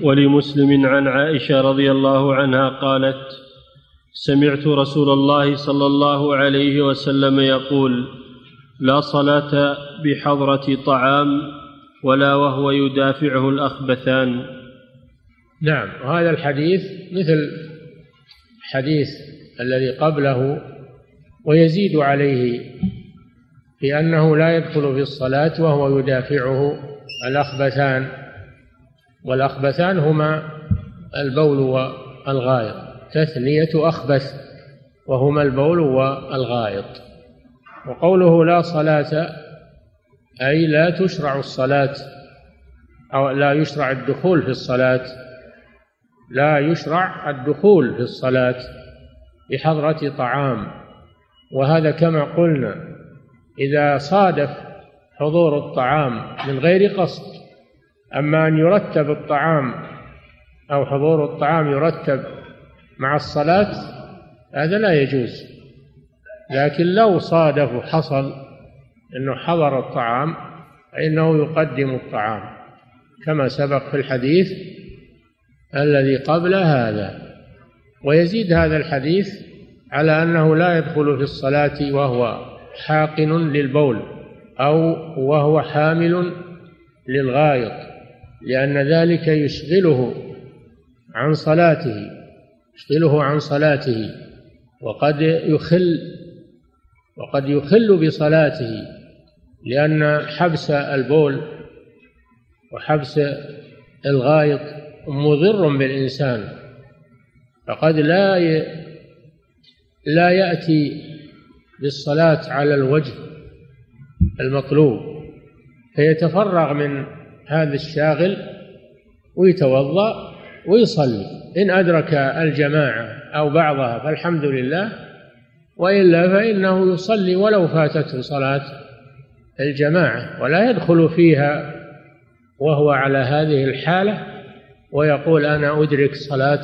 ولمسلم عن عائشة رضي الله عنها قالت سمعت رسول الله صلى الله عليه وسلم يقول لا صلاة بحضرة طعام ولا وهو يدافعه الأخبثان. نعم وهذا الحديث مثل الحديث الذي قبله ويزيد عليه في انه لا يدخل في الصلاة وهو يدافعه الأخبثان. والاخبثان هما البول والغائط تثنيه أخبث وهما البول والغائط. وقوله لا صلاة أي لا تشرع الصلاة أو لا يشرع الدخول في الصلاة لا يشرع الدخول في الصلاة بحضرة طعام. وهذا كما قلنا إذا صادف حضور الطعام من غير قصد أما أن يرتب الطعام أو حضور الطعام يرتب مع الصلاة هذا لا يجوز. لكن لو صادف وحصل أنه حضر الطعام فإنه يقدم الطعام. كما سبق في الحديث الذي قبل هذا. ويزيد هذا الحديث على أنه لا يدخل في الصلاة وهو حاقن للبول أو وهو حامل للغائط. لأن ذلك يشغله عن صلاته يشغله عن صلاته وقد يخل وقد يخل بصلاته لأن حبس البول وحبس الغائط مضر بالإنسان فقد لا ي... لا يأتي بالصلاة على الوجه المطلوب فيتفرغ من هذا الشاغل ويتوضأ ويصلي. إن أدرك الجماعة أو بعضها فالحمد لله وإلا فإنه يصلي ولو فاتته صلاة الجماعة ولا يدخل فيها وهو على هذه الحالة ويقول أنا أدرك صلاة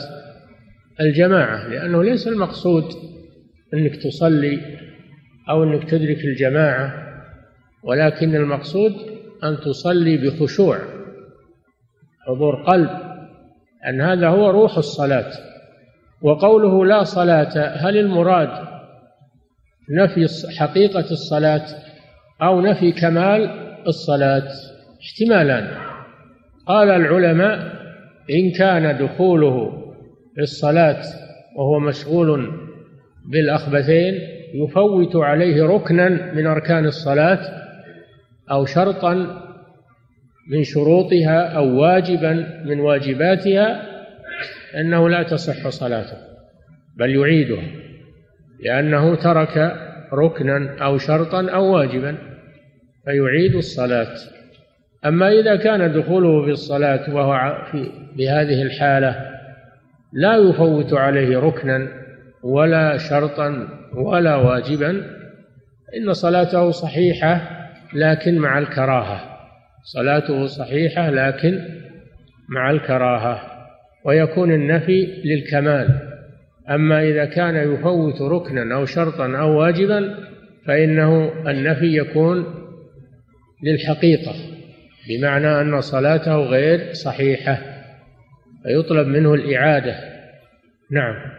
الجماعة لأنه ليس المقصود أنك تصلي أو أنك تدرك الجماعة ولكن المقصود أن تصلي بخشوع حضور قلب أن هذا هو روح الصلاة. وقوله لا صلاة هل المراد نفي حقيقة الصلاة أو نفي كمال الصلاة؟ احتمالان. قال العلماء إن كان دخوله في الصلاة وهو مشغول بالأخبثين يفوت عليه ركنا من أركان الصلاة أو شرطا من شروطها أو واجبا من واجباتها أنه لا تصح صلاته بل يعيدها لأنه ترك ركنا أو شرطا أو واجبا فيعيد الصلاة. أما إذا كان دخوله في الصلاة وهو في بهذه الحالة لا يفوت عليه ركنا ولا شرطا ولا واجبا إن صلاته صحيحة لكن مع الكراهة. صلاته صحيحة لكن مع الكراهة. ويكون النفي للكمال. أما إذا كان يفوت ركنا أو شرطا أو واجبا فإنه النفي يكون للحقيقة. بمعنى أن صلاته غير صحيحة. فيطلب منه الإعادة. نعم.